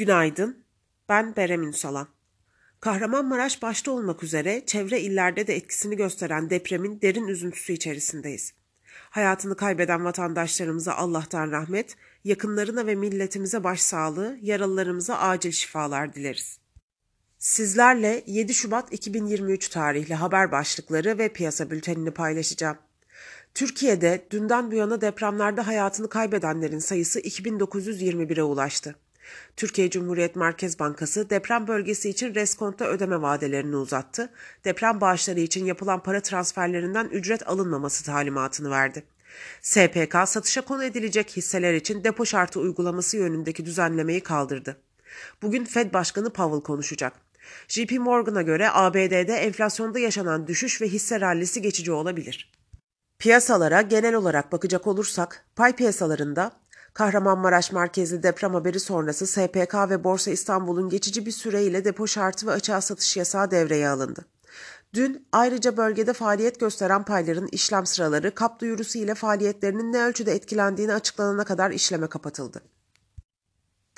Günaydın, ben Berem Ünsalan. Kahramanmaraş başta olmak üzere çevre illerde de etkisini gösteren depremin derin üzüntüsü içerisindeyiz. Hayatını kaybeden vatandaşlarımıza Allah'tan rahmet, yakınlarına ve milletimize başsağlığı, yaralılarımıza acil şifalar dileriz. Sizlerle 7 Şubat 2023 tarihli haber başlıkları ve piyasa bültenini paylaşacağım. Türkiye'de dünden bu yana depremlerde hayatını kaybedenlerin sayısı 2921'e ulaştı. Türkiye Cumhuriyet Merkez Bankası deprem bölgesi için reskontta ödeme vadelerini uzattı. Deprem bağışları için yapılan para transferlerinden ücret alınmaması talimatını verdi. SPK satışa konu edilecek hisseler için depo şartı uygulaması yönündeki düzenlemeyi kaldırdı. Bugün Fed Başkanı Powell konuşacak. JP Morgan'a göre ABD'de enflasyonda yaşanan düşüş ve hisse rallisi geçici olabilir. Piyasalara genel olarak bakacak olursak, pay piyasalarında Kahramanmaraş merkezli deprem haberi sonrası SPK ve Borsa İstanbul'un geçici bir süreyle depo şartı ve açığa satış yasağı devreye alındı. Dün ayrıca bölgede faaliyet gösteren payların işlem sıraları kap duyurusu ile faaliyetlerinin ne ölçüde etkilendiğini açıklanana kadar işleme kapatıldı.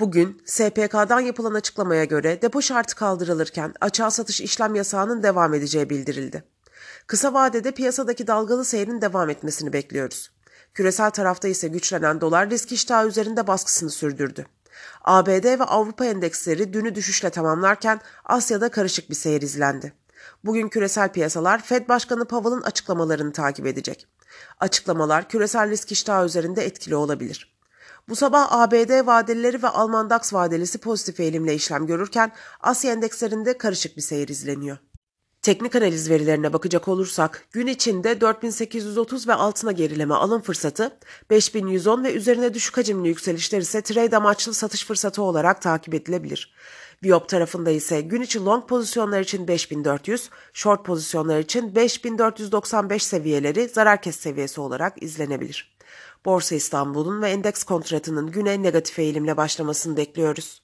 Bugün SPK'dan yapılan açıklamaya göre depo şartı kaldırılırken açığa satış işlem yasağının devam edeceği bildirildi. Kısa vadede piyasadaki dalgalı seyrin devam etmesini bekliyoruz. Küresel tarafta ise güçlenen dolar risk iştahı üzerinde baskısını sürdürdü. ABD ve Avrupa endeksleri dünü düşüşle tamamlarken Asya'da karışık bir seyir izlendi. Bugün küresel piyasalar Fed Başkanı Powell'ın açıklamalarını takip edecek. Açıklamalar küresel risk iştahı üzerinde etkili olabilir. Bu sabah ABD vadelileri ve Alman DAX vadelisi pozitif eğilimle işlem görürken Asya endekslerinde karışık bir seyir izleniyor. Teknik analiz verilerine bakacak olursak gün içinde 4830 ve altına gerileme alım fırsatı, 5110 ve üzerine düşük hacimli yükselişler ise trade amaçlı satış fırsatı olarak takip edilebilir. Biop tarafında ise gün içi long pozisyonlar için 5400, short pozisyonlar için 5495 seviyeleri zarar kes seviyesi olarak izlenebilir. Borsa İstanbul'un ve endeks kontratının güne negatif eğilimle başlamasını bekliyoruz.